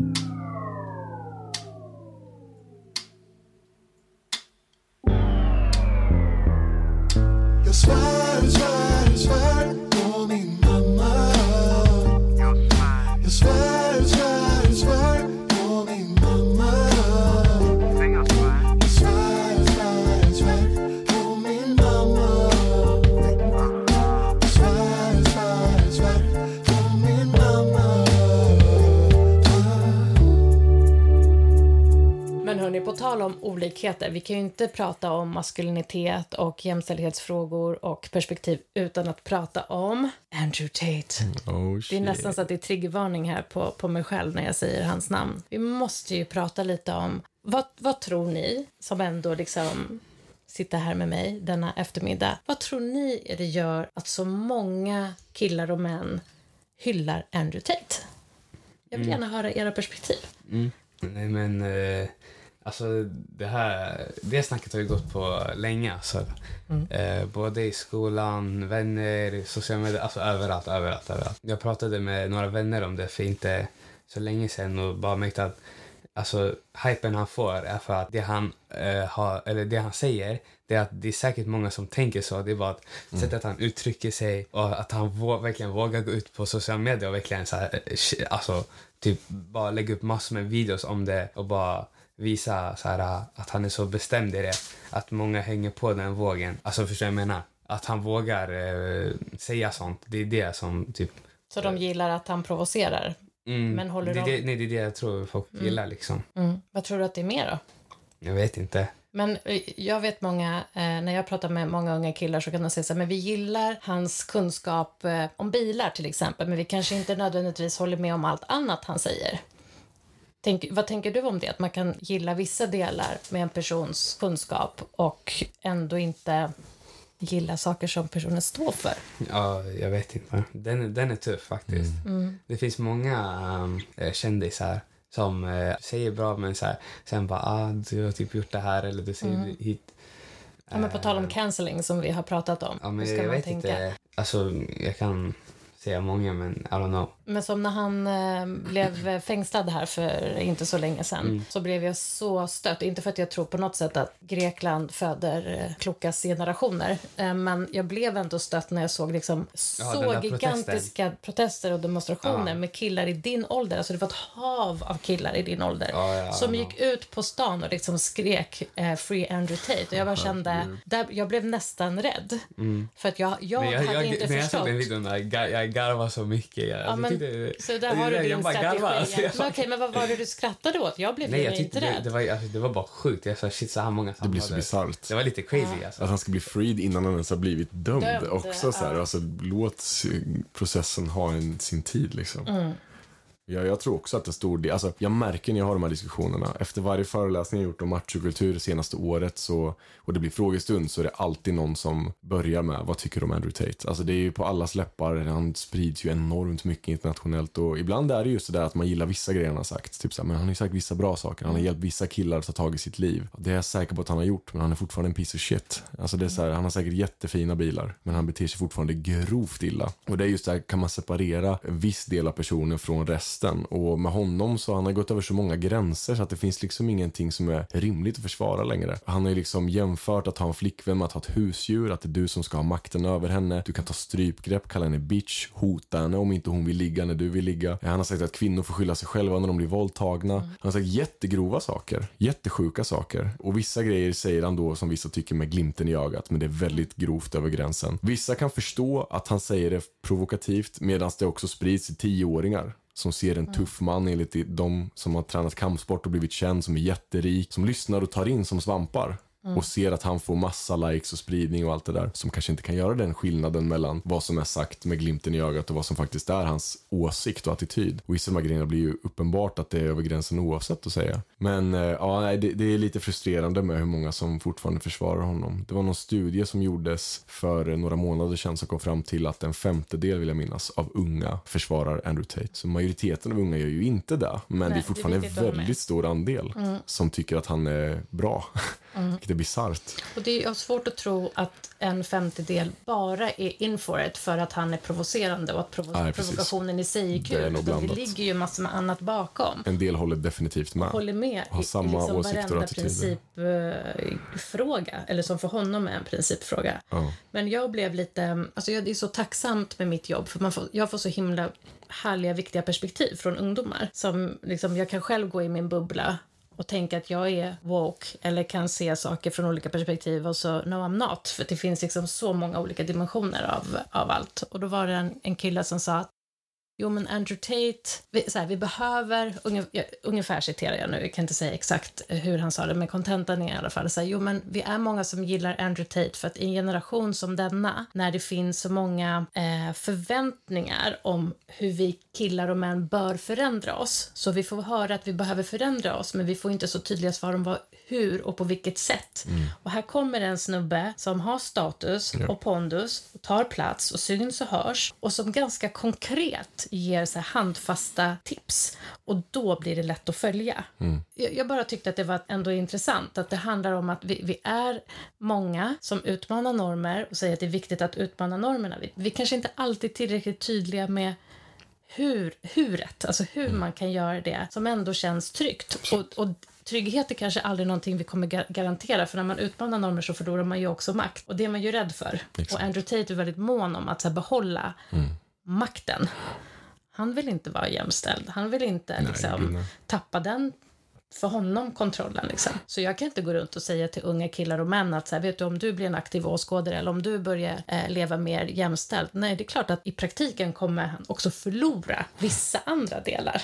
Jag Tal om olikheter, vi kan ju inte prata om maskulinitet och jämställdhetsfrågor och perspektiv utan att prata om Andrew Tate. Oh, Det är nästan så att det är triggervarning här på, på mig själv när jag säger hans namn. Vi måste ju prata lite om, vad, vad tror ni, som ändå liksom sitter här med mig denna eftermiddag, vad tror ni det gör att så många killar och män hyllar Andrew Tate? Jag vill gärna höra era perspektiv. Nej men, eh, alltså det här, det snacket har ju gått på länge alltså. Eh, både i skolan, vänner, sociala medier, alltså överallt, överallt, överallt. Jag pratade med några vänner om det för inte så länge sedan och bara märkte att alltså hypen han får är för att det han, eh, har, eller det han säger det är att det är säkert många som tänker så. Det är bara att sättet han uttrycker sig och att han vå- verkligen vågar gå ut på sociala medier och verkligen så här, eh, alltså typ bara lägga upp massor med videos om det och bara visa så här, att han är så bestämd i det. Att många hänger på den vågen. Alltså förstår jag menar? Att han vågar eh, säga sånt. Det är det som typ... Så de gillar att han provocerar. Mm, Men håller det, är de- det, nej, det är det jag tror folk gillar liksom. Mm. Vad tror du att det är mer då? Jag vet inte. Men eh, jag vet många, eh, när jag pratar med många unga killar så kan de säga så här, men vi gillar hans kunskap eh, om bilar till exempel, men vi kanske inte nödvändigtvis håller med om allt annat han säger. Tänk, vad tänker du om det? Att man kan gilla vissa delar med en persons kunskap och ändå inte gilla saker som personen står för. Ja, jag vet inte. Den, den är tuff faktiskt. Det finns många um, kändisar som eh, säger bra men så här, sen bara ah, du har typ gjort det här eller du säger hit. Ja, men på tal om cancelling som vi har pratat om. Ja, hur men ska jag man vet tänka? inte. Alltså, jag kan säga många men I don't know. Men som när han eh, blev fängslad här för inte så länge sedan Mm. så blev jag så stött. Inte för att jag tror på något sätt att Grekland föder eh, kloka generationer. Eh, men jag blev ändå stött när jag såg liksom Ja, så gigantiska protester och demonstrationer Ja. med killar i din ålder. Alltså det var ett hav av killar i din ålder Ja, som gick ut på stan och liksom skrek eh, “Free Andrew Tate”. Och jag bara kände, där, jag blev nästan rädd. För att jag, jag, jag, hade jag, inte när jag förstått. såg den videon, jag, jag garvade så mycket. Alltså, men, så där har du din strategi. alltså, jag okej, men vad var det du skrattade åt? Jag blev Nej, jag inte tyckte det, det, var, alltså, det var bara sjukt. Jag sa shit, så här många Det blir så samlade. bisarrt. Det var lite crazy alltså. Att han ska bli freed innan han ens har blivit dömd, Dömd, också. Så här. ja. Alltså, låt processen ha en, sin tid. Liksom. Ja, jag tror också att en stor del, alltså, jag märker när jag har de här diskussionerna, efter varje föreläsning jag gjort om machokultur det senaste året så, och det blir frågestund så är det alltid någon som börjar med, vad tycker du om Andrew Tate? Alltså det är ju på allas läppar, han sprids ju enormt mycket internationellt och ibland är det ju sådär att man gillar vissa grejer han har sagt. Typ såhär, men han har ju sagt vissa bra saker, han har hjälpt vissa killar att ta tag i sitt liv. Det är jag säker på att han har gjort, men han är fortfarande en piece of shit. Alltså det är så här, han har säkert jättefina bilar, men han beter sig fortfarande grovt illa. Och det är just där, kan man separera en viss del av personen från resten? Och med honom så han har gått över så många gränser så att det finns liksom ingenting som är rimligt att försvara längre. Han har ju liksom jämfört att ha en flickvän med att ha ett husdjur, att det är du som ska ha makten över henne. Du kan ta strypgrepp, kalla henne bitch, hota henne om inte hon vill ligga när du vill ligga. Han har sagt att kvinnor får skylla sig själva när de blir våldtagna. Han har sagt jättegrova saker, jättesjuka saker. Och vissa grejer säger han då som vissa tycker med glimten i ögat, men det är väldigt grovt över gränsen. Vissa kan förstå att han säger det provokativt, medan det också sprids till tioåringar som ser en tuff man enligt de som har tränat kampsport och blivit känd, som är jätterik, som lyssnar och tar in som svampar. Och ser att han får massa likes och spridning och allt det där. Som kanske inte kan göra den skillnaden mellan vad som är sagt med glimten i ögat och vad som faktiskt är hans åsikt och attityd. Och vissa grejerna blir ju uppenbart att det är över gränsen oavsett att säga. Men eh, ja, nej, det, det är lite frustrerande med hur många som fortfarande försvarar honom. Det var någon studie som gjordes för några månader sedan som kom fram till att en femtedel, vill jag minnas, av unga försvarar Andrew Tate. Så majoriteten av unga gör ju inte det. Men Nej, det det är är fortfarande en att ha med. väldigt stor andel som tycker att han är bra. Vilket Det är bisarrt. Och det är svårt att tro att en femtedel bara är in for it för att han är provocerande och att provo Nej, provokationen i sig är Det kul. är nog Utan det ligger ju massor med annat bakom. En del håller definitivt med. Håller med Har i- samma liksom åsikter och varenda attityder. principfråga. eller som för honom är en principfråga. Ja. Men jag blev lite, alltså jag, det är så tacksamt med mitt jobb för man får, jag får så himla härliga, viktiga perspektiv från ungdomar. Som liksom, jag kan själv gå i min bubbla och tänka att jag är woke eller kan se saker från olika perspektiv och så no I'm not. För det finns liksom så många olika dimensioner av, av allt. Och då var det en, en kille som sa att Jo, men Andrew Tate, vi, så här, vi behöver, ungefär, ungefär citerar jag nu, jag kan inte säga exakt hur han sa det, men kontentan är i alla fall så här, jo men vi är många som gillar Andrew Tate för att i en generation som denna, när det finns så många eh, förväntningar om hur vi killar och män bör förändra oss, så vi får höra att vi behöver förändra oss, men vi får inte så tydliga svar om vad, hur och på vilket sätt. Och här kommer en snubbe som har status och pondus, och tar plats och syns och hörs och som ganska konkret ger så handfasta tips. Och då blir det lätt att följa. Jag, jag bara tyckte att det var ändå intressant att det handlar om att vi, vi är många som utmanar normer och säger att det är viktigt att utmana normerna. Vi, vi kanske inte alltid är tillräckligt tydliga med hur, huret, alltså hur man kan göra det som ändå känns tryggt. Och, och trygghet är kanske aldrig någonting vi kommer ga- garantera för när man utmanar normer så förlorar man ju också makt. Och det är man ju rädd för. Exakt. Och Andrew Tate är väldigt mån om att här, behålla makten. Han vill inte vara jämställd. Han vill inte gud, liksom, nej. tappa den för honom kontrollen. Liksom. Så jag kan inte gå runt och säga till unga killar och män att så här, vet du, om du blir en aktiv åskådare eller om du börjar eh, leva mer jämställt. Nej, det är klart att i praktiken kommer han också förlora vissa andra delar.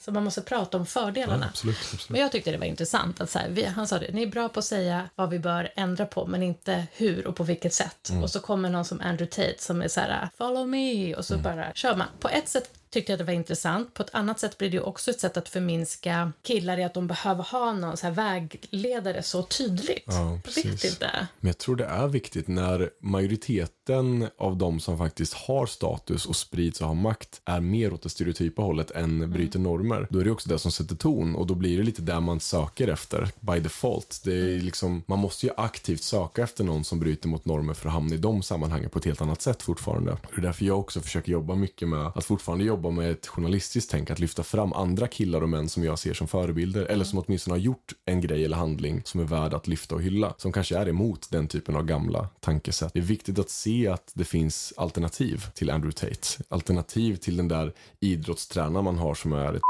Så man måste prata om fördelarna. Mm. Ja, absolut, absolut. Men jag tyckte det var intressant att så här, vi, han sa det, ni är bra på att säga vad vi bör ändra på men inte hur och på vilket sätt. Mm. Och så kommer någon som Andrew Tate som är så här, follow me och så Mm. bara kör man. På ett sätt tyckte jag det var intressant. På ett annat sätt blir det också ett sätt att förminska killar i att de behöver ha någon så vägledare så tydligt. Ja, vet inte. Men jag tror det är viktigt när majoriteten av de som faktiskt har status och sprids och har makt är mer åt det stereotypa hållet än bryter normer. Då är det också det som sätter ton och då blir det lite där man söker efter by default. Det är liksom, man måste ju aktivt söka efter någon som bryter mot normer för att hamna i de sammanhangen på ett helt annat sätt fortfarande. Det är därför jag också försöker jobba mycket med att fortfarande jobba med ett journalistiskt tänk, att lyfta fram andra killar och män som jag ser som förebilder eller som åtminstone har gjort en grej eller handling som är värd att lyfta och hylla. Som kanske är emot den typen av gamla tankesätt. Det är viktigt att se att det finns alternativ till Andrew Tate. Alternativ till den där idrottstränaren man har som är ett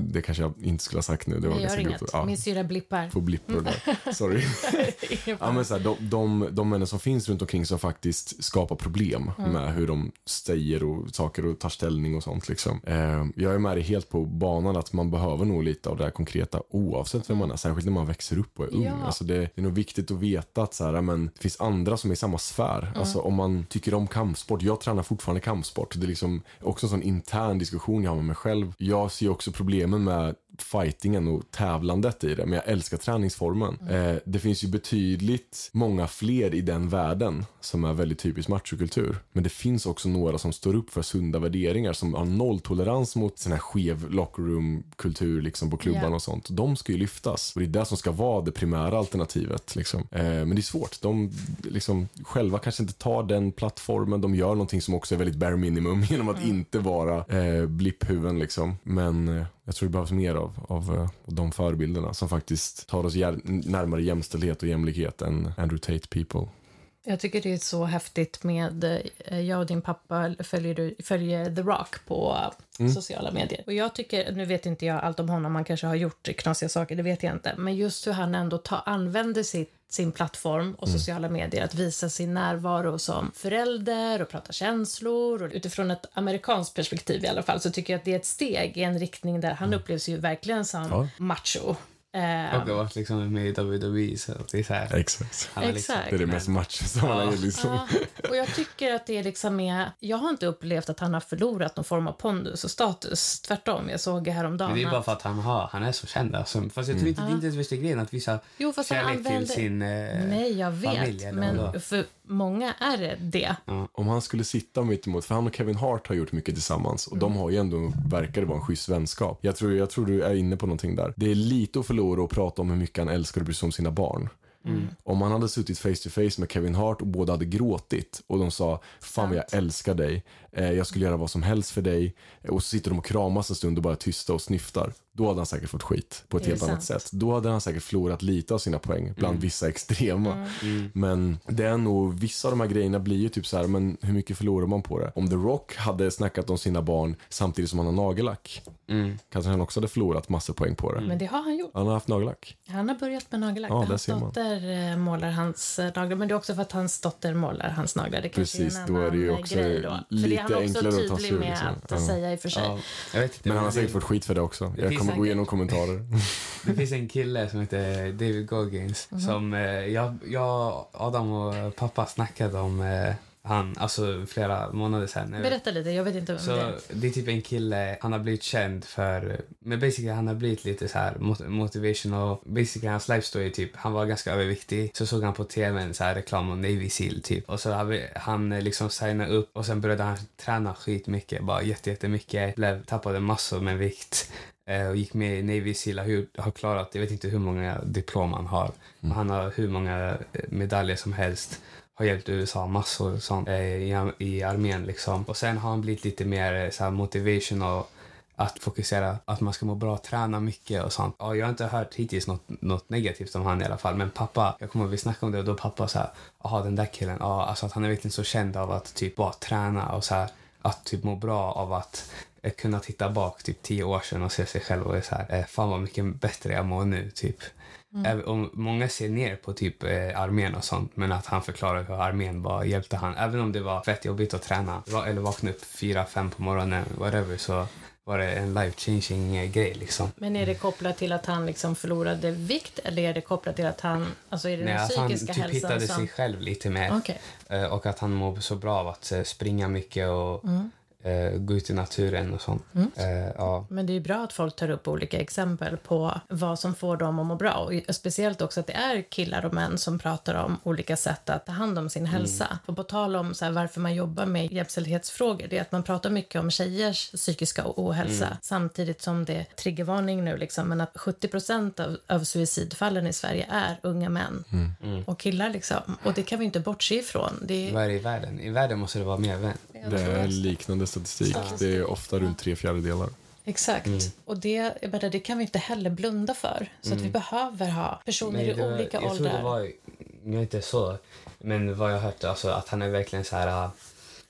Det kanske jag inte skulle ha sagt nu. Det var gör inget. grovt. Ja, Min syra blippar. får blippor där. Sorry. Ja, men så här, de, de, de männen som finns runt omkring som faktiskt skapar problem med hur de säger och saker och tar ställning och sånt. Liksom. Eh, jag är med dig helt på banan att man behöver nog lite av det här konkreta oavsett vem man är, särskilt när man växer upp och är ung. Ja. Alltså det, det är nog viktigt att veta att så här, men, det finns andra som är i samma sfär. Alltså, om man tycker om kampsport, jag tränar fortfarande kampsport. Det är liksom också en sån intern diskussion jag har med mig själv. Jag ser också problemen med fightingen och tävlandet i det, men jag älskar träningsformen. Eh, det finns ju betydligt många fler i den världen som är väldigt typisk machokultur. Men det finns också några som står upp för sunda värderingar, som har nolltolerans mot sån här skev locker room-kultur liksom på klubban Ja. och sånt. De ska ju lyftas. Och det är det som ska vara det primära alternativet. Liksom. Eh, men det är svårt. De liksom, själva kanske inte tar den plattformen. De gör någonting som också är väldigt bare minimum genom att inte vara eh, blipphuvuden. Liksom. Men eh, jag tror det behövs mer av, av eh, de förebilderna som faktiskt tar oss jär- närmare jämställdhet och jämlikhet än Andrew Tate people. Jag tycker det är så häftigt med, eh, jag och din pappa följer, följer The Rock på Mm. sociala medier. Och jag tycker, nu vet inte jag allt om honom, han kanske har gjort knasiga saker, det vet jag inte. Men just hur han ändå tar, använder sitt, sin plattform och Mm. sociala medier att visa sin närvaro som förälder och prata känslor. Och utifrån ett amerikanskt perspektiv i alla fall så tycker jag att det är ett steg i en riktning där han upplevs ju verkligen som Mm. Ja. macho. Eh, Och det var liksom med i WWE så att det är så här. Exakt. han liksom-. Det är det mest macho som han har Ja. liksom. Ja, och jag tycker att det liksom är... Jag har inte upplevt att han har förlorat någon form av pondus och status. Tvärtom, jag såg häromdagen Men det är bara att- för att han, har, han är så känd. Alltså. Fast jag tror inte det är inte ens värsta grejen att visa Jo, fast han kärlek använder... till sin eh, Nej, jag vet. familj. Men för många är det det. Om han skulle sitta mitt emot, för han och Kevin Hart har gjort mycket tillsammans och de har ju ändå, verkar det vara en schysst vänskap. Jag tror, jag tror du är inne på någonting där. Det är lite att förlora att prata om hur mycket han älskar och bryr sig om sina barn. Om han hade suttit face to face med Kevin Hart och båda hade gråtit och de sa fan vad jag älskar dig, jag skulle göra vad som helst för dig och så sitter de och kramas en stund och bara tysta och snyftar. Då hade han säkert fått skit på ett helt annat sant. sätt. Då hade han säkert förlorat lite av sina poäng bland vissa extrema. Men det är nog, vissa av de här grejerna blir ju typ så här, men hur mycket förlorar man på det? Om The Rock hade snackat om sina barn samtidigt som han har nagellack, Mm. kanske han också hade förlorat massor poäng på det. Men det har han gjort. Han har haft nagellack. Han har börjat med nagellack. Ja, hans ser man. dotter eh, målar hans eh, naglar. Men det är också för att hans dotter målar hans naglar. Det kanske Precis, är en då är det ju annan, eh, också grej då. För det lite är han också enklare att ta sig tydlig med liksom. att Ja. säga i och för sig. Ja, jag vet inte, Men han har det- säkert fått skit för det också. Jag finns kommer gå igenom kommentarer. Det finns en kille som heter David Goggins Mhm. som eh, jag, jag, Adam och pappa snackade om eh, han, alltså flera månader sedan. Berätta lite, jag vet inte vem det Så är. det är typ en kille, han har blivit känd för, men basically han har blivit lite så här mot- motivational, basically hans life story typ, han var ganska överviktig, så såg han på tv en så här reklam om Navy Seal typ, och så har han eh, liksom signat upp och sen började han träna skitmycket, bara jätte, jättemycket, blev, tappade massor med vikt eh, och gick med i Navy Seal, har, gjort- har klarat, jag vet inte hur många diplom han har, men han har hur många eh, medaljer som helst har hjälpt USA massor sånt, eh, i, i armén. Liksom. Och sen har han blivit lite mer eh, så här, motivational att fokusera, att man ska må bra, träna mycket och sånt. Ja, jag har inte hört hittills något, något negativt om han i alla fall. Men pappa, jag kommer ihåg vi snackade om det och då pappa så här, jaha den där killen, ja, alltså att han är verkligen så känd av att typ bara träna och så här, att typ må bra av att eh, kunna titta bak typ tio år sedan och se sig själv och är så här, eh, fan vad mycket bättre jag mår nu typ. Även om många ser ner på typ eh, armén och sånt, men att han förklarar hur armén bara hjälpte han. Även om det var fett jobbigt att träna, eller vakna upp fyra, fem på morgonen, whatever, så var det en life changing eh, grej liksom. Men är det kopplat till att han liksom förlorade vikt eller är det kopplat till att han, alltså är det Nej, den att han psykiska typ hälsan hittade som... sig själv lite mer. Okej. Eh, och att han mår så bra av att eh, springa mycket och Mm. Eh, gå ut i naturen och sånt. Eh, ja. Men det är ju bra att folk tar upp olika exempel på vad som får dem att må bra. Och speciellt också att det är killar och män som pratar om olika sätt att ta hand om sin hälsa. Och på tal om så här, varför man jobbar med jämställdhetsfrågor, det är att man pratar mycket om tjejers psykiska ohälsa. Samtidigt som det är triggervarning nu, liksom, men att 70 procent av, av suicidfallen i Sverige är unga män och killar. Liksom. Och det kan vi inte bortse ifrån. Det är, Vad är det i världen? I världen måste det vara mer Det är liknande statistik. Det är ofta runt tre fjärdedelar. Exakt. Och det, jag menar, det kan vi inte heller blunda för. Så att vi behöver ha personer i var- olika jag åldrar. tror det var, jag inte så, men vad jag har hört, alltså, att han är verkligen så här äh,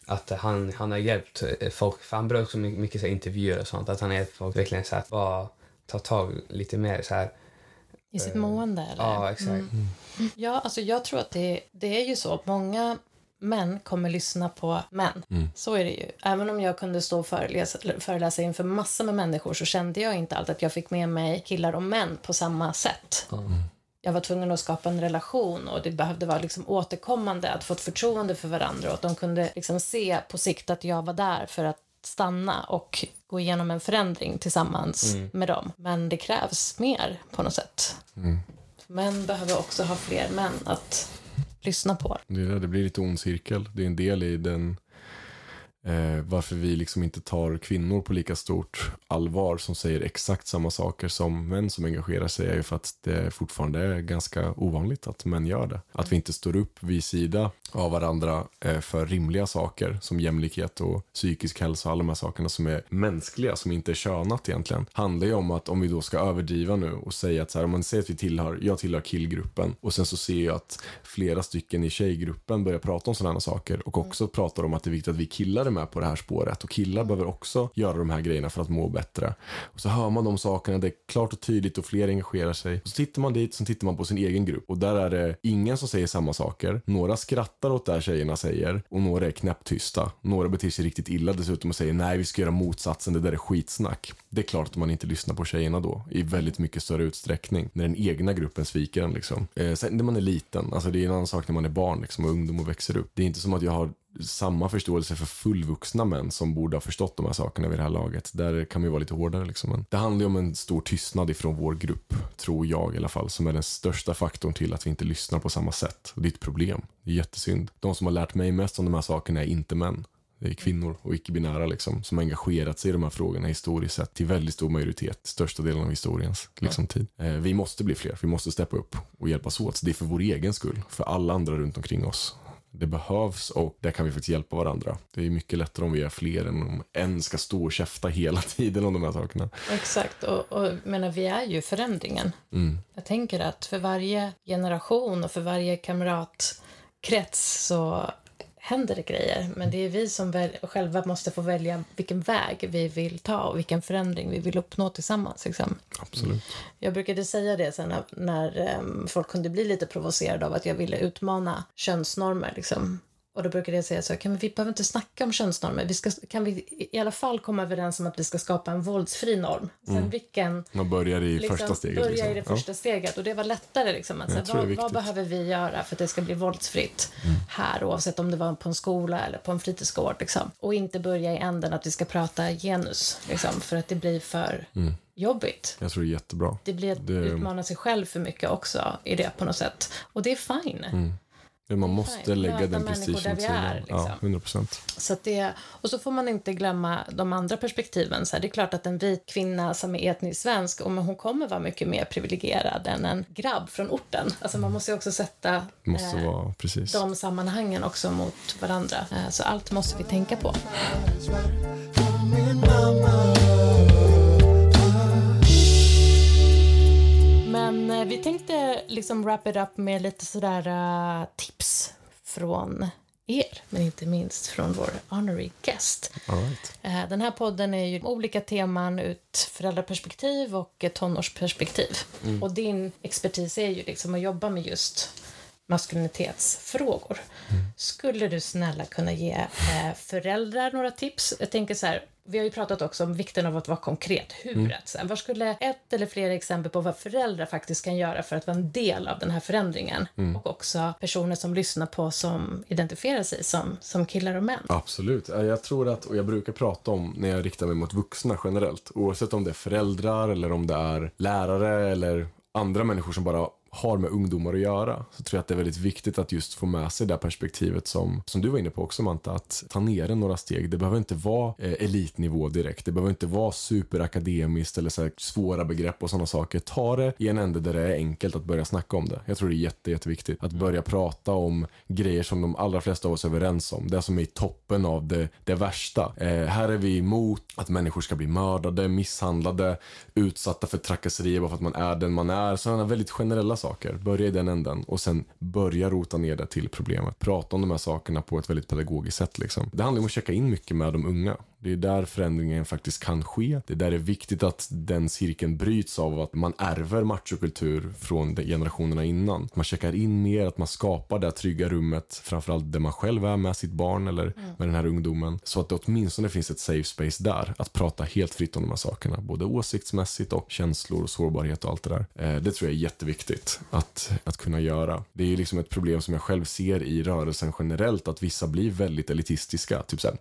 att han, han har hjälpt äh, folk, för han brukar också mycket, så här, intervjuer och sånt, att han har hjälpt folk verkligen så här, att bara ta tag lite mer så här. I sitt mående, eller? Ja, exakt. Ja, alltså jag tror att det, det är ju så. Många män kommer lyssna på män. Så är det ju. Även om jag kunde stå och föreläsa, föreläsa inför massor med människor så kände jag inte alltid att jag fick med mig killar och män på samma sätt. Jag var tvungen att skapa en relation och det behövde vara liksom återkommande att få ett förtroende för varandra och att de kunde liksom se på sikt att jag var där för att stanna och gå igenom en förändring tillsammans med dem. Men det krävs mer på något sätt. Män behöver också ha fler män att lyssna på. Det, det blir lite ond cirkel. Det är en del i den eh, varför vi liksom inte tar kvinnor på lika stort allvar som säger exakt samma saker som män som engagerar sig är ju för att det fortfarande är ganska ovanligt att män gör det. Att vi inte står upp vid sida av varandra eh, för rimliga saker som jämlikhet och psykisk hälsa och alla de här sakerna som är mänskliga, som inte är könat egentligen. Handlar ju om att om vi då ska överdriva nu och säga att så här, om man säger att vi tillhör, jag tillhör killgruppen och sen så ser jag att flera stycken i tjejgruppen börjar prata om sådana saker och också pratar om att det är viktigt att vi killar är med på det här spåret och killar behöver också göra de här grejerna för att må bättre. Och så hör man de sakerna, det är klart och tydligt och fler engagerar sig. Och så tittar man dit, så tittar man på sin egen grupp och där är det ingen som säger samma saker. Några skrattar åt det här tjejerna säger och några är knäpptysta. Några beter sig riktigt illa dessutom och säger nej, vi ska göra motsatsen, det där är skitsnack. Det är klart att man inte lyssnar på tjejerna då i väldigt mycket större utsträckning när den egna gruppen sviker en liksom. Eh, sen när man är liten, alltså det är en annan sak när man är barn liksom och ungdom och växer upp. Det är inte som att jag har samma förståelse för fullvuxna män som borde ha förstått de här sakerna vid det här laget. Där kan man ju vara lite hårdare liksom. Men det handlar ju om en stor tystnad ifrån vår grupp, tror jag i alla fall, som är den största faktorn till att vi inte lyssnar på samma sätt. Och det är ett problem. Det är jättesynd. De som har lärt mig mest om de här sakerna är inte män. Det är kvinnor och icke-binära liksom, som har engagerat sig i de här frågorna historiskt sett till väldigt stor majoritet, största delen av historiens liksom, tid. Eh, vi måste bli fler, vi måste steppa upp och hjälpas åt. Det är för vår egen skull, för alla andra runt omkring oss. Det behövs och där kan vi faktiskt hjälpa varandra. Det är mycket lättare om vi är fler än om en ska stå och käfta hela tiden om de här sakerna. Exakt, och, och menar, vi är ju förändringen. Mm. Jag tänker att för varje generation och för varje kamratkrets så händer det grejer. Men det är vi som väl, själva måste få välja vilken väg vi vill ta och vilken förändring vi vill uppnå tillsammans. Liksom. Absolut. Jag brukade säga det sen när, när em, folk kunde bli lite provocerade av att jag ville utmana könsnormer. Liksom. Och då brukade jag säga så här, kan vi, vi behöver inte snacka om könsnormer. Vi ska, kan vi i alla fall komma överens om att vi ska skapa en våldsfri norm? Sen vilken Man börjar i liksom, första steget. börja liksom. i det första steget. Och det var lättare. Liksom, att, Jag säga, tror det är vad, vad behöver vi göra för att det ska bli våldsfritt Mm. här oavsett om det var på en skola eller på en fritidsgård. Liksom. Och inte börja i änden att vi ska prata genus. Liksom, för att det blir för Mm. jobbigt. Jag tror det är jättebra. Det blir att Det- utmana sig själv för mycket också i det på något sätt. Och det är fine. Mm. Men man måste lägga den prestigen är, sidan. liksom. Ja, 100 procent. Så att det, och så får man inte glömma de andra perspektiven. Så här, det är klart att en vit kvinna som är etnisk svensk, och men hon kommer vara mycket mer privilegierad än en grabb från orten. Alltså man måste ju också sätta måste eh, vara precis. de sammanhangen också mot varandra. Eh, så allt måste vi tänka på. Men eh, vi tänkte liksom wrap it up med lite sådär eh, tips från er, men inte minst från vår honorary guest. Right. Eh, Den här podden är ju olika teman ut föräldraperspektiv och tonårsperspektiv. Och din expertis är ju liksom att jobba med just maskulinitetsfrågor. Skulle du snälla kunna ge eh, föräldrar några tips? Jag tänker så här, vi har ju pratat också om vikten av att vara konkret. Huret. Så här, Vad skulle ett eller flera exempel på vad föräldrar faktiskt kan göra för att vara en del av den här förändringen? Och också personer som lyssnar på som identifierar sig som, som killar och män. Absolut. Ja, Jag tror att, och jag brukar prata om när jag riktar mig mot vuxna generellt, oavsett om det är föräldrar eller om det är lärare eller andra människor som bara har med ungdomar att göra, så tror jag att det är väldigt viktigt att just få med sig det perspektivet som, som du var inne på också Manta, att ta ner det några steg. Det behöver inte vara eh, elitnivå direkt. Det behöver inte vara superakademiskt eller så svåra begrepp och sådana saker. Ta det i en ände där det är enkelt att börja snacka om det. Jag tror det är jätte, jätteviktigt att börja prata om grejer som de allra flesta av oss är överens om. Det som är i toppen av det, det värsta. Eh, här är vi emot att människor ska bli mördade, misshandlade, utsatta för trakasserier bara för att man är den man är. Sådana väldigt generella saker. Börja i den änden och sen börja rota ner det till problemet. Prata om de här sakerna på ett väldigt pedagogiskt sätt. Liksom. Det handlar om att checka in mycket med de unga. Det är där förändringen faktiskt kan ske. Det är där det är viktigt att den cirkeln bryts av att man ärver machokultur från generationerna innan. Man checkar in mer, att man skapar det trygga rummet, framförallt där man själv är med sitt barn eller med den här ungdomen. Så att det åtminstone finns ett safe space där, att prata helt fritt om de här sakerna. Både åsiktsmässigt och känslor och sårbarhet och allt det där. Eh, det tror jag är jätteviktigt att, att kunna göra. Det är ju liksom ett problem som jag själv ser i rörelsen generellt, att vissa blir väldigt elitistiska. Typ såhär,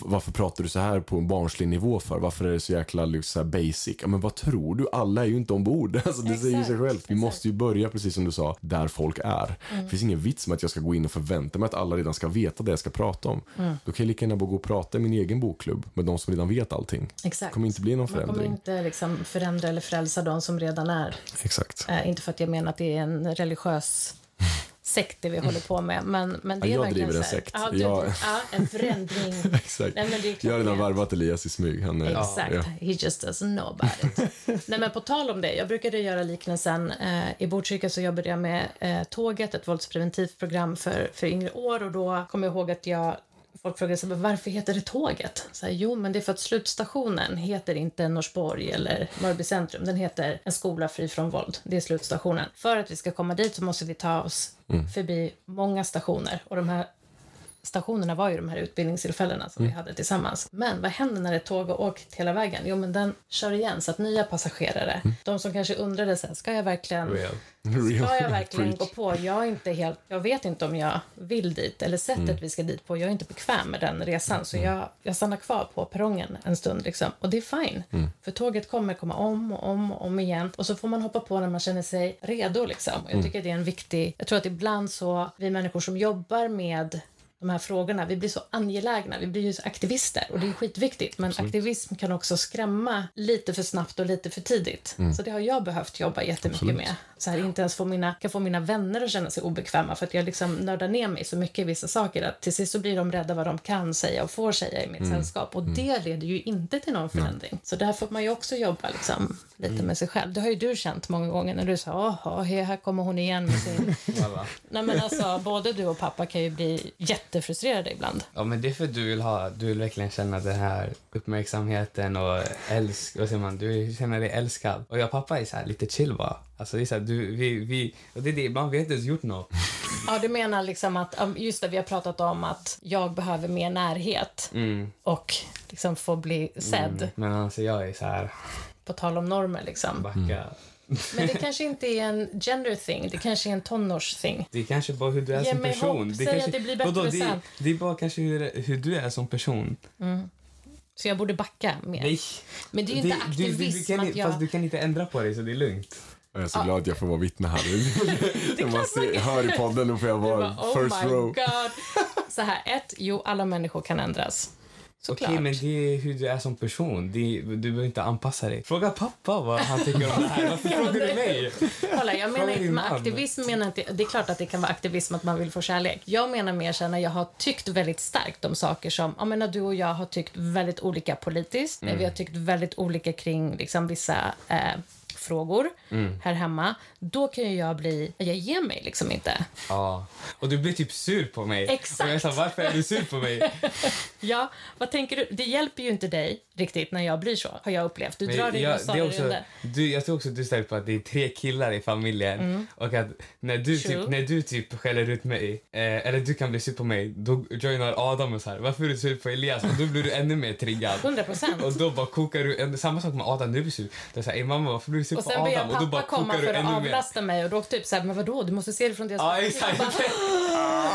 varför pratar du så här på en barnslig nivå för? Varför är det så jäkla liksom, så basic? Ja, men vad tror du? Alla är ju inte ombord. Alltså, det säger ju sig Exakt, självt. Vi exakt. måste ju börja, precis som du sa, där folk är. Det finns ingen vits med att jag ska gå in och förvänta mig att alla redan ska veta det jag ska prata om. Då kan jag lika gärna bara gå och prata i min egen bokklubb med de som redan vet allting. Exakt. Det kommer inte bli någon Man kommer förändring. inte liksom förändra eller frälsa de som redan är. Exakt. Eh, inte för att jag menar att det är en religiös sekt det vi håller på med. Men, men det Ja, är jag verkligen driver en sekt. Ja, du, Jag- ja, en förändring. Exakt. Nej, men det är klart jag har redan det. värvat Elias i smyg. Han är, Exakt. Ja. He just doesn't know about it. Nej, men på tal om det, jag brukade göra liknelsen. Eh, I Botkyrka så jobbade jag med eh, Tåget, ett våldspreventivt program för, för yngre år. Och då kommer jag ihåg att jag Folk frågade sig, "Men varför heter det Tåget? Så här, jo, men det är för att slutstationen heter inte Norsborg eller Mörby centrum. Den heter En skola fri från våld. Det är slutstationen. För att vi ska komma dit så måste vi ta oss förbi många stationer. Och de här stationerna var ju de här utbildningstillfällena som vi hade tillsammans. Men vad händer när ett tåg har åkt hela vägen? Jo, men den kör igen så att nya passagerare, de som kanske undrade så här, ska jag verkligen Real. Ska jag verkligen gå på? Jag är inte helt, jag vet inte om jag vill dit eller sättet vi ska dit på. Jag är inte bekväm med den resan så jag, jag stannar kvar på perrongen en stund liksom. Och det är fine. För tåget kommer komma om och om och om igen och så får man hoppa på när man känner sig redo liksom. Och jag tycker det är en viktig, jag tror att ibland så vi människor som jobbar med de här frågorna. Vi blir så angelägna, vi blir ju aktivister och det är skitviktigt. Men aktivism kan också skrämma lite för snabbt och lite för tidigt. Så det har jag behövt jobba jättemycket Absolut. med. Så här, inte ens få mina, kan få mina vänner att känna sig obekväma för att jag liksom nördar ner mig så mycket i vissa saker att till sist så blir de rädda vad de kan säga och får säga i mitt sällskap. Och det leder ju inte till någon förändring. Så där får man ju också jobba liksom, lite med sig själv. Det har ju du känt många gånger när du sa he- här kommer hon igen med sin... Nej men alltså, både du och pappa kan ju bli jättefrustrerade ibland. Ja, men det är för att du vill ha, du vill verkligen känna den här uppmärksamheten och älsk, vad säger man, du vill känna dig älskad. Och jag och pappa är så här lite chill bara. Alltså det är så här, du, vi, vi, och det är det, ibland vi har inte ens gjort något. Ja, du menar liksom att, just det, vi har pratat om att jag behöver mer närhet Mm. och liksom få bli sedd, Mm. Men alltså jag är så här, på tal om normer liksom. backa. Men det kanske inte är en gender thing, det kanske är en tonårs-thing. Det är kanske bara hur du är Ge som mig person. hopp, säg kanske, att det blir bättre Vadå, det, sen. det är bara kanske hur, hur du är som person. Så jag borde backa mer. Nej. Men det är ju inte du, du, du aktivism kan, att jag... Fast du kan inte ändra på dig så det är lugnt. Jag är så glad att jag får vara vittne här. är När man ser, hör i podden, då får jag Jag vara bara, oh first my row. god. Så här, ett, jo, alla människor kan ändras. Såklart. Okej, men det är hur du är som person. Det du behöver inte anpassa dig. Fråga pappa vad han tycker om det här. Varför frågar du mig? Kolla, jag menar inte med aktivism menar inte, det är klart att det kan vara aktivism att man vill få kärlek. Jag menar mer här, när jag har tyckt väldigt starkt om saker som, jag menar du och jag har tyckt väldigt olika politiskt, Mm. vi har tyckt väldigt olika kring liksom vissa eh, frågor Mm. här hemma. Då kan ju jag bli, jag ger mig liksom inte. Ja. Och du blir typ sur på mig. Exakt. Och jag sa, varför är du sur på mig? Ja, vad tänker du? Det hjälper ju inte dig riktigt när jag blir så, har jag upplevt. Du Men drar jag, det också, under. du, jag tror också att du ställer på att det är tre killar i familjen. Och att när du, True. typ, när du typ skäller ut mig, eh, eller du kan bli sur på mig, då joinar Adam och så här, varför är du sur på Elias? Och då blir du ännu mer triggad. 100 procent. Och då bara kokar du, samma sak med Adam, du blir sur. Är såhär, mamma varför blir du sur Och på sen ber jag Adam? Och då bara pappa komma kokar du för att mer. avlasta mig och då typ såhär, men vadå, du måste se det från deras Ja perspektiv. exakt.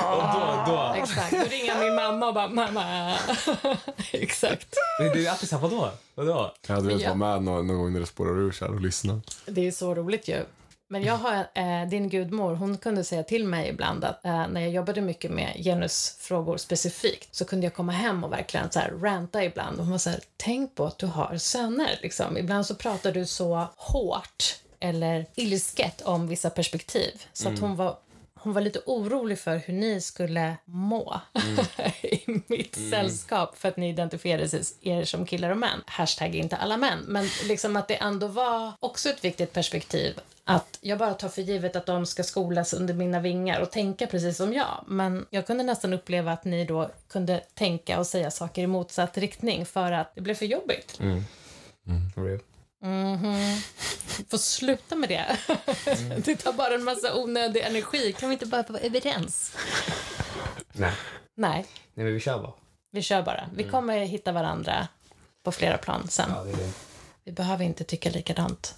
Och då, då. Exakt, då ringer min mamma och bara mamma. Exakt. Det är alltid såhär, vadå? Vadå? Jag hade velat Ja. vara med någon, någon gång när det spårar ur så här och lyssna. Det är så roligt ju. Men jag har, eh, din gudmor, hon kunde säga till mig ibland att eh, när jag jobbade mycket med genusfrågor specifikt så kunde jag komma hem och verkligen så här ranta ibland. Och hon var så här, tänk på att du har söner. Liksom. Ibland så pratar du så hårt eller ilsket om vissa perspektiv. Så att hon var hon var lite orolig för hur ni skulle må i mitt sällskap för att ni identifierade sig- er som killar och män. Hashtag inte alla män. Men liksom att det ändå var också ett viktigt perspektiv att jag bara tar för givet att de ska skolas under mina vingar och tänka precis som jag. Men jag kunde nästan uppleva att ni då kunde tänka och säga saker i motsatt riktning för att det blev för jobbigt. Real. Får sluta med det. det tar bara en massa onödig energi. Kan vi inte bara vara överens? Nej. Nej. Nej men vi kör bara. Vi kör bara. Vi kommer hitta varandra på flera plan sen. Ja, det det. Vi behöver inte tycka likadant.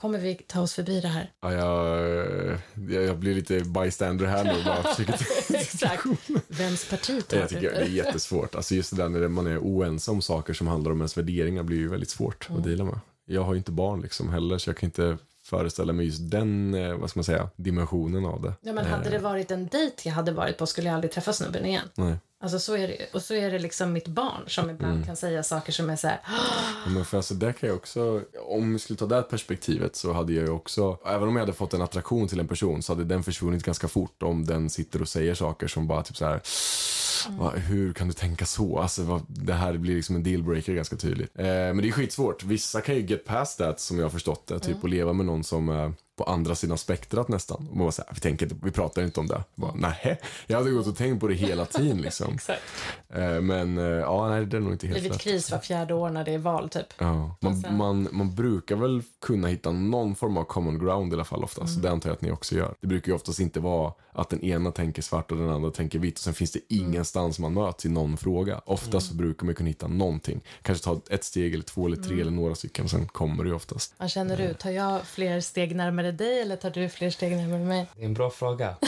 Kommer vi ta oss förbi det här? Ja, jag, jag, blir lite bystander här nu bara försöker Exakt. Vems parti tar Jag tycker det är jättesvårt. Alltså just det där när man är oense om saker som handlar om ens värderingar blir ju väldigt svårt att deala med. Jag har ju inte barn liksom heller så jag kan inte föreställa mig just den, eh, vad ska man säga, dimensionen av det. Ja, men hade det varit en dejt jag hade varit på skulle jag aldrig träffa snubben igen. Nej. Alltså så är det Och så är det liksom mitt barn som ibland kan säga saker som är så här. Ja, Men för alltså, där kan jag också, om vi skulle ta det perspektivet så hade jag ju också, även om jag hade fått en attraktion till en person så hade den försvunnit ganska fort om den sitter och säger saker som bara typ så här. "Va, hur kan du tänka så? Alltså, vad, det här blir liksom en dealbreaker ganska tydligt. Eh, men det är skitsvårt. Vissa kan ju get past that som jag har förstått det. Typ att leva med någon som är på andra sidan spektrat nästan. Och man bara så här, vi, tänker, inte- vi pratar inte om det. Bara, nej, jag hade gått och tänkt på det hela tiden liksom. Exakt. Eh, men eh, ja, nej, det är nog inte helt lätt. kris var fjärde år när det är val typ. Ja, man, sen- man, man brukar väl kunna hitta någon form av common ground i alla fall oftast. Mm. Det antar jag att ni också gör. Det brukar ju oftast inte vara att den ena tänker svart och den andra tänker vitt och sen finns det Mm. ingenstans man möts i någon fråga. Oftast så brukar man kunna hitta någonting. Kanske ta ett steg eller två eller tre Mm. eller några stycken och sen kommer det ju oftast. Vad känner du? Tar jag fler steg närmare dig eller tar du fler steg närmare mig? Det är en bra fråga.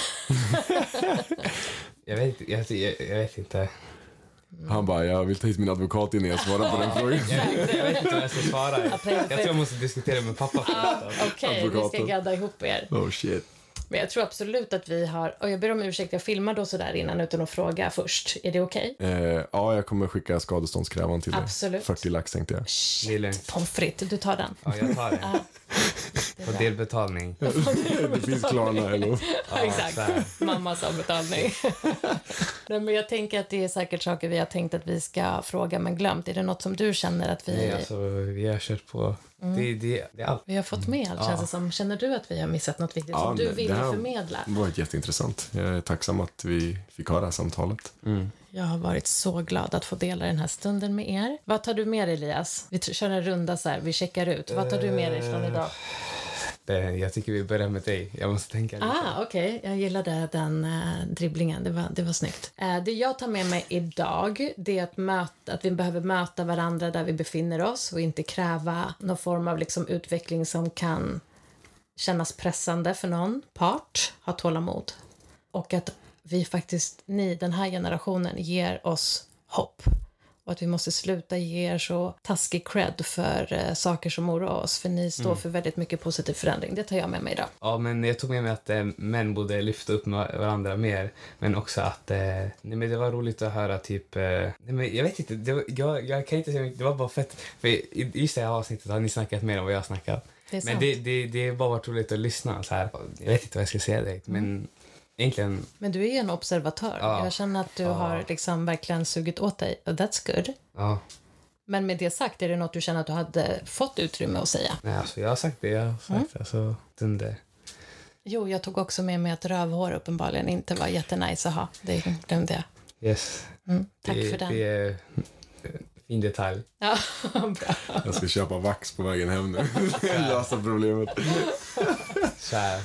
jag, vet, jag, jag, vet inte. Han bara, jag vill ta hit min advokat innan jag svarar på den frågan. Jag vet, jag vet inte vad jag ska svara. Jag tror jag måste diskutera med pappa först. alltså. Okej, vi ska gadda ihop er. Oh shit. Men jag tror absolut att vi har, och jag ber om ursäkt, jag filmade och sådär innan utan att fråga först. Är det okej? Eh, ja, jag kommer skicka skadeståndskrävan till dig. Absolut. 40 lax tänkte jag. Lugnt. Pommes frites, du tar den. Ja, jag tar det. Ja. På delbetalning. det finns Klarna eller Ja, exakt. Mammas avbetalning. Nej, men jag tänker att det är säkert saker vi har tänkt att vi ska fråga men glömt. Är det något som du känner att vi, Nej, alltså, vi har kört på. Det, det, det är allt. vi har fått med allt, känns det som? Känner du att vi har missat något viktigt som du det- vill det här förmedla? Det var jätteintressant. Jag är tacksam att vi fick ha det här samtalet. Jag har varit så glad att få dela den här stunden med er. Vad tar du med dig, Elias? Vi kör en runda så här, vi checkar ut. Vad tar du med dig från idag? Eh, jag tycker vi börjar med dig. Jag måste tänka lite. Ah, okej. Jag gillade den äh, dribblingen. Det var, det var snyggt. Äh, det jag tar med mig idag det är att, möta, att vi behöver möta varandra där vi befinner oss och inte kräva någon form av liksom, utveckling som kan kännas pressande för någon part. Ha tålamod. Och att vi faktiskt, ni, den här generationen, ger oss hopp. Och att vi måste sluta ge er så taskig cred för eh, saker som oroar oss. För ni står för väldigt mycket positiv förändring. Det tar jag med mig idag. Ja, men jag tog med mig att eh, män borde lyfta upp varandra mer. Men också att eh, nej, men det var roligt att höra typ... Eh, nej, men jag vet inte, det var, jag, jag kan inte säga mycket, det var bara fett. För i just det här avsnittet har ni snackat mer än vad jag har snackat. Det är Men det, det, det har bara varit roligt att lyssna så här. Jag vet inte vad jag ska säga direkt, men egentligen... Men du är en observatör. Ja. Jag känner att du Ja. har liksom verkligen sugit åt dig. Och that's good. Ja, Men med det sagt, är det något du känner att du hade fått utrymme att säga? nej, alltså, jag har sagt det jag har sagt. Alltså, dunder. Jo, jag tog också med mig att rövhår uppenbarligen inte var jättenice att ha. Det glömde jag. Yes. Mm, tack det, för den. Det är en fin detalj. Ja, bra. Jag ska köpa vax på vägen hem nu. Lösa problemet. Så här.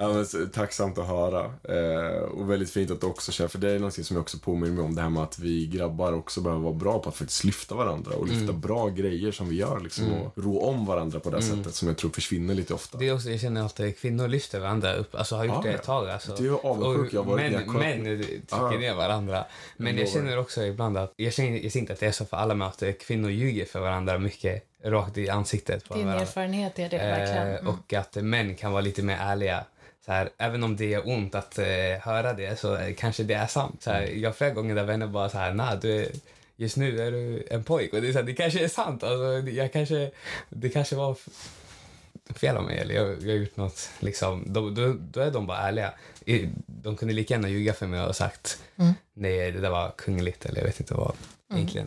Ja, men, tacksamt att höra. Eh, och väldigt fint att du också känner, för det är någonting som jag också påminner mig om, det här med att vi grabbar också behöver vara bra på att faktiskt lyfta varandra och lyfta bra grejer som vi gör liksom, och rå om varandra på det sättet som jag tror försvinner lite ofta. Det är också, jag känner alltid att kvinnor lyfter varandra upp, alltså har gjort Ja, det ett tag. Alltså. Det är avundsjuk jag har varit män, män trycker Ja. ner varandra. Men Jag känner också ibland att, jag känner, jag ser inte att det är så för alla möten, kvinnor ljuger för varandra mycket rakt i ansiktet på Din varandra. erfarenhet är det verkligen. Eh, Mm. och att män kan vara lite mer ärliga. Så här, även om det gör ont att eh, höra det så eh, kanske det är sant. Så här, jag flera gånger där vänner bara så här, nah, du är, just nu är du en pojk. Och det, är så här, det kanske är sant. Alltså, det- jag kanske, det kanske var fel av mig eller jag, jag har gjort något. Liksom, då, då, då är de bara ärliga. De kunde lika gärna ljuga för mig och sagt Mm. nej, det där var kungligt eller jag vet inte vad egentligen.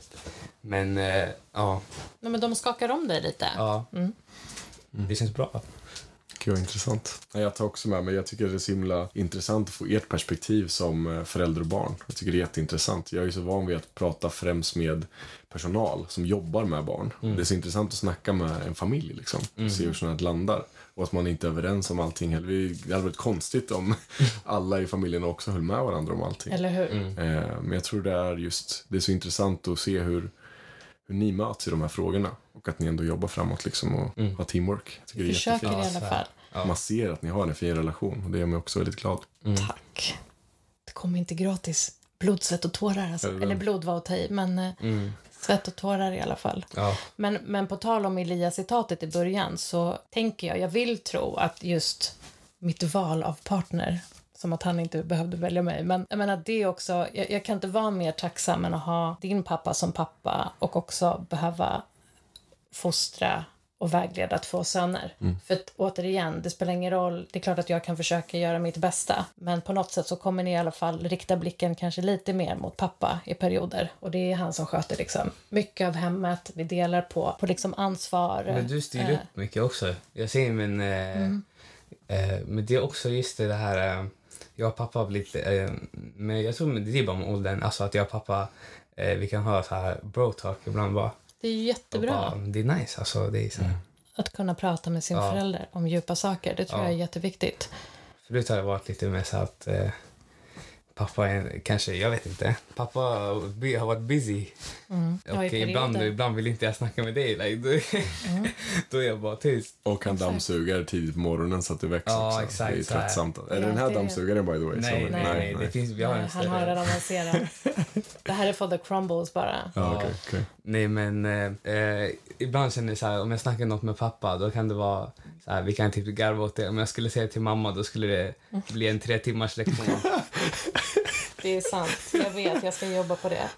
Men eh, ja, Nej, men de skakar om dig lite. ja. Mm. det känns bra. Gud vad intressant. Ja, Jag tar också med mig, jag tycker det är så himla intressant att få ert perspektiv som eh, förälder och barn. Jag tycker det är jätteintressant. Jag är så van vid att prata främst med personal som jobbar med barn. Det är så intressant att snacka med en familj liksom. Och se hur sånt här landar. Och att man inte är överens om allting heller. Det hade varit konstigt om alla i familjen också höll med varandra om allting. Eller hur? Eh, Men jag tror det är just, det är så intressant att se hur, hur ni möts i de här frågorna. Och att ni ändå jobbar framåt liksom och har teamwork. Jag tycker det är Försöker jättefint. i alla fall. Ja. Man ser att ni har en fin relation och det gör mig också väldigt glad. Tack. Det kommer inte gratis. Blod, svett och tårar. Alltså. Är det? Eller blod var att ta i, men eh, Mm. svett och tårar i alla fall. Ja. Men, men på tal om Elias-citatet i början så tänker jag, jag vill tro att just mitt val av partner, som att han inte behövde välja mig, men jag menar det också, jag, jag kan inte vara mer tacksam än att ha din pappa som pappa och också behöva fostra och vägleda två söner. För att, återigen, det spelar ingen roll. Det är klart att jag kan försöka göra mitt bästa. Men på något sätt så kommer ni i alla fall rikta blicken kanske lite mer mot pappa i perioder. Och det är han som sköter liksom mycket av hemmet. Vi delar på, på liksom ansvar. Men du styr Eh, upp mycket också. Jag ser men... Eh, Mm. eh, men det är också just det här... Eh, jag och pappa har blivit... Eh, men jag tror det är bara med åldern. Alltså att jag och pappa... Eh, vi kan ha så här bro-talk ibland bara. Det är ju jättebra Bara, det är nice alltså. Det är så här. att kunna prata med sin Ja. förälder om djupa saker. Det tror Ja. jag är jätteviktigt. Förut har det varit lite mer så att... Eh, Pappa är kanske, jag vet inte. Pappa har varit busy. Mm. Och ibland, ibland vill inte jag snacka med dig. Like, då, Mm. då är jag bara tyst. Och han dammsugar tidigt på morgonen så att det väcks Ja, också. exakt, det är tröttsamt. Är det den här det- dammsugaren by the way? Nej, som- nej, nej, Det finns, vi har Nej, en han har redan avancerat. Det här är för the crumbles bara. Ja, okej, okej. Nej, men eh, eh, ibland känner jag så här, om jag snackar något med pappa, då kan det vara så här, vi kan typ garva åt det. Om jag skulle säga till mamma, då skulle det bli en tre timmars lektion. Det är sant. Jag vet, jag ska jobba på det.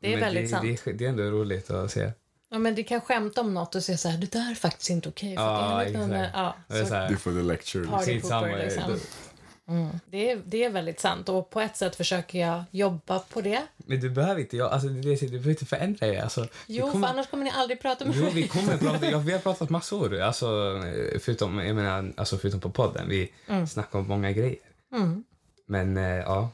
Det är Men väldigt det, sant. Det, är- det är ändå roligt att se. Ja, men du kan skämta om något och säga så här, det där är faktiskt inte okej. för Ja, exakt. Ja, Det är så the lecture. Party skitsamma, pooper, liksom. Mm. Det, är, det är väldigt sant och på ett sätt försöker jag jobba på det. Men du behöver inte, jag, alltså, det, du behöver inte förändra dig. Alltså, Jo, kommer- för annars kommer ni aldrig prata med Jo, mig. vi kommer prata, ja, vi har pratat massor. Alltså, förutom, jag menar, alltså, förutom på podden. Vi snackar om många grejer. Mm. Men eh, ja,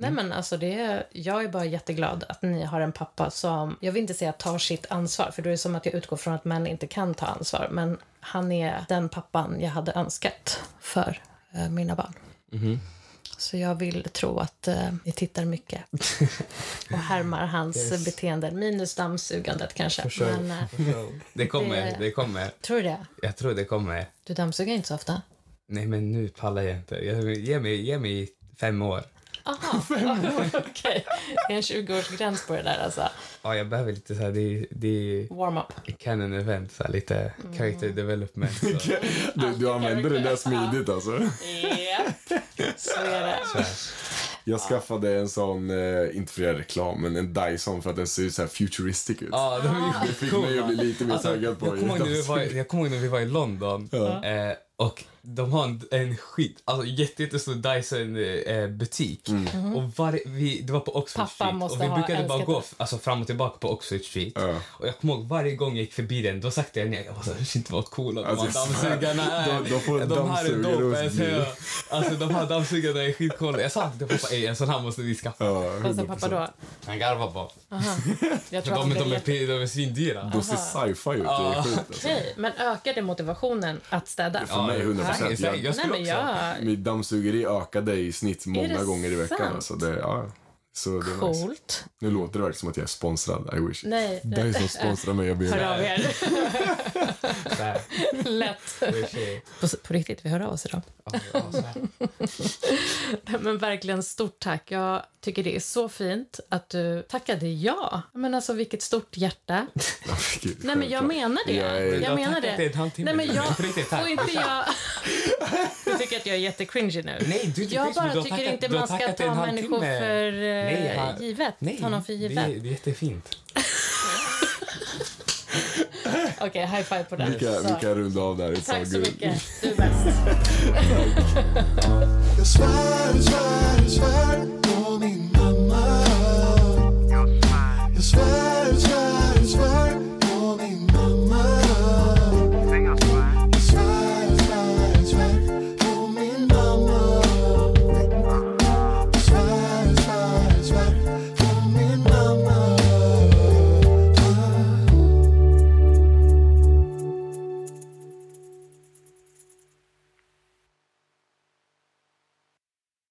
Nej, men alltså det jag är bara jätteglad att ni har en pappa som, jag vill inte säga tar sitt ansvar, för då är det som att jag utgår från att män inte kan ta ansvar, men han är den pappan jag hade önskat för eh, mina barn. Så jag vill tro att eh, ni tittar mycket och härmar hans Yes. beteenden, minus dammsugandet kanske. For sure. Men, eh, det kommer, Det- det kommer. tror du det? Jag tror det kommer. Du dammsuger inte så ofta? Nej, men nu pallar jag inte. Jag, ge, mig, ge mig fem år. Aha, okej. Det är en 20-årsgräns på det där alltså. Ja, jag behöver lite så här, det, det är Warm-up. canon event, så här, lite character development. Du, du använder den där smidigt alltså. Japp, så är det. så. Jag skaffade en sån, eh, inte för att göra reklam, men en Dyson för att den ser så här futuristic ut. Ja, de är ju Det fick mig att bli lite mer Alltså, taggad på jag, kommer ihåg när vi var, dammsugare. jag kommer ihåg när vi var i London eh, och de har en, en skit, alltså jätte- jättestor Dyson-butik. Och var, vi, det var på Oxford Pappa Street måste och vi ha brukade bara gå det. alltså, fram och tillbaka på Oxford Street. Ja. Och jag kommer ihåg varje gång jag gick förbi den, då sakta jag ner. Jag var shit vad coola de Alltså, här dammsugarna är. de- de får de här är dope. Alltså, alltså de här dammsugarna är skitcoola. Jag sa till pappa, "Ey, en sån här måste vi skaffa. Ja, Vad sa pappa 100%. då? Han garvade bara. Aha. Jag tror de, de, det är, de är svindyra. De ser sci-fi ut, det är sjukt alltså. Okej, men ökar det motivationen att städa? För mig 100%. Säkert. Jag Nej, skulle men också. jag... Mitt dammsugeri ökade i snitt många det gånger i veckan. sant? Alltså det, ja. Så det är nice. Coolt. Nu låter det verkligen som att jag är sponsrad. I wish. Nej. Dyson sponsrar mig, jag ber. Hör av er. Lätt. det. På, på riktigt, vi hör av oss idag. Men verkligen stort tack. Jag tycker det är så fint att du tackade ja. Men alltså vilket stort hjärta. Gud, Nej men jag menar det. Jag är- Jag menar det. halvtimme. Nej men jag får inte jag... Du tycker att jag är jättecringy nu? Nej, du Jag bara tycker tackat- inte man ska ta människor för eh, Nej, han- givet. Nej, ta någon för det, givet. är- det är jättefint. Okej, high five på den. Vi kan, vi kan runda av där. It's all Tack så good. mycket. Du är bäst. Jag svär, svär, svär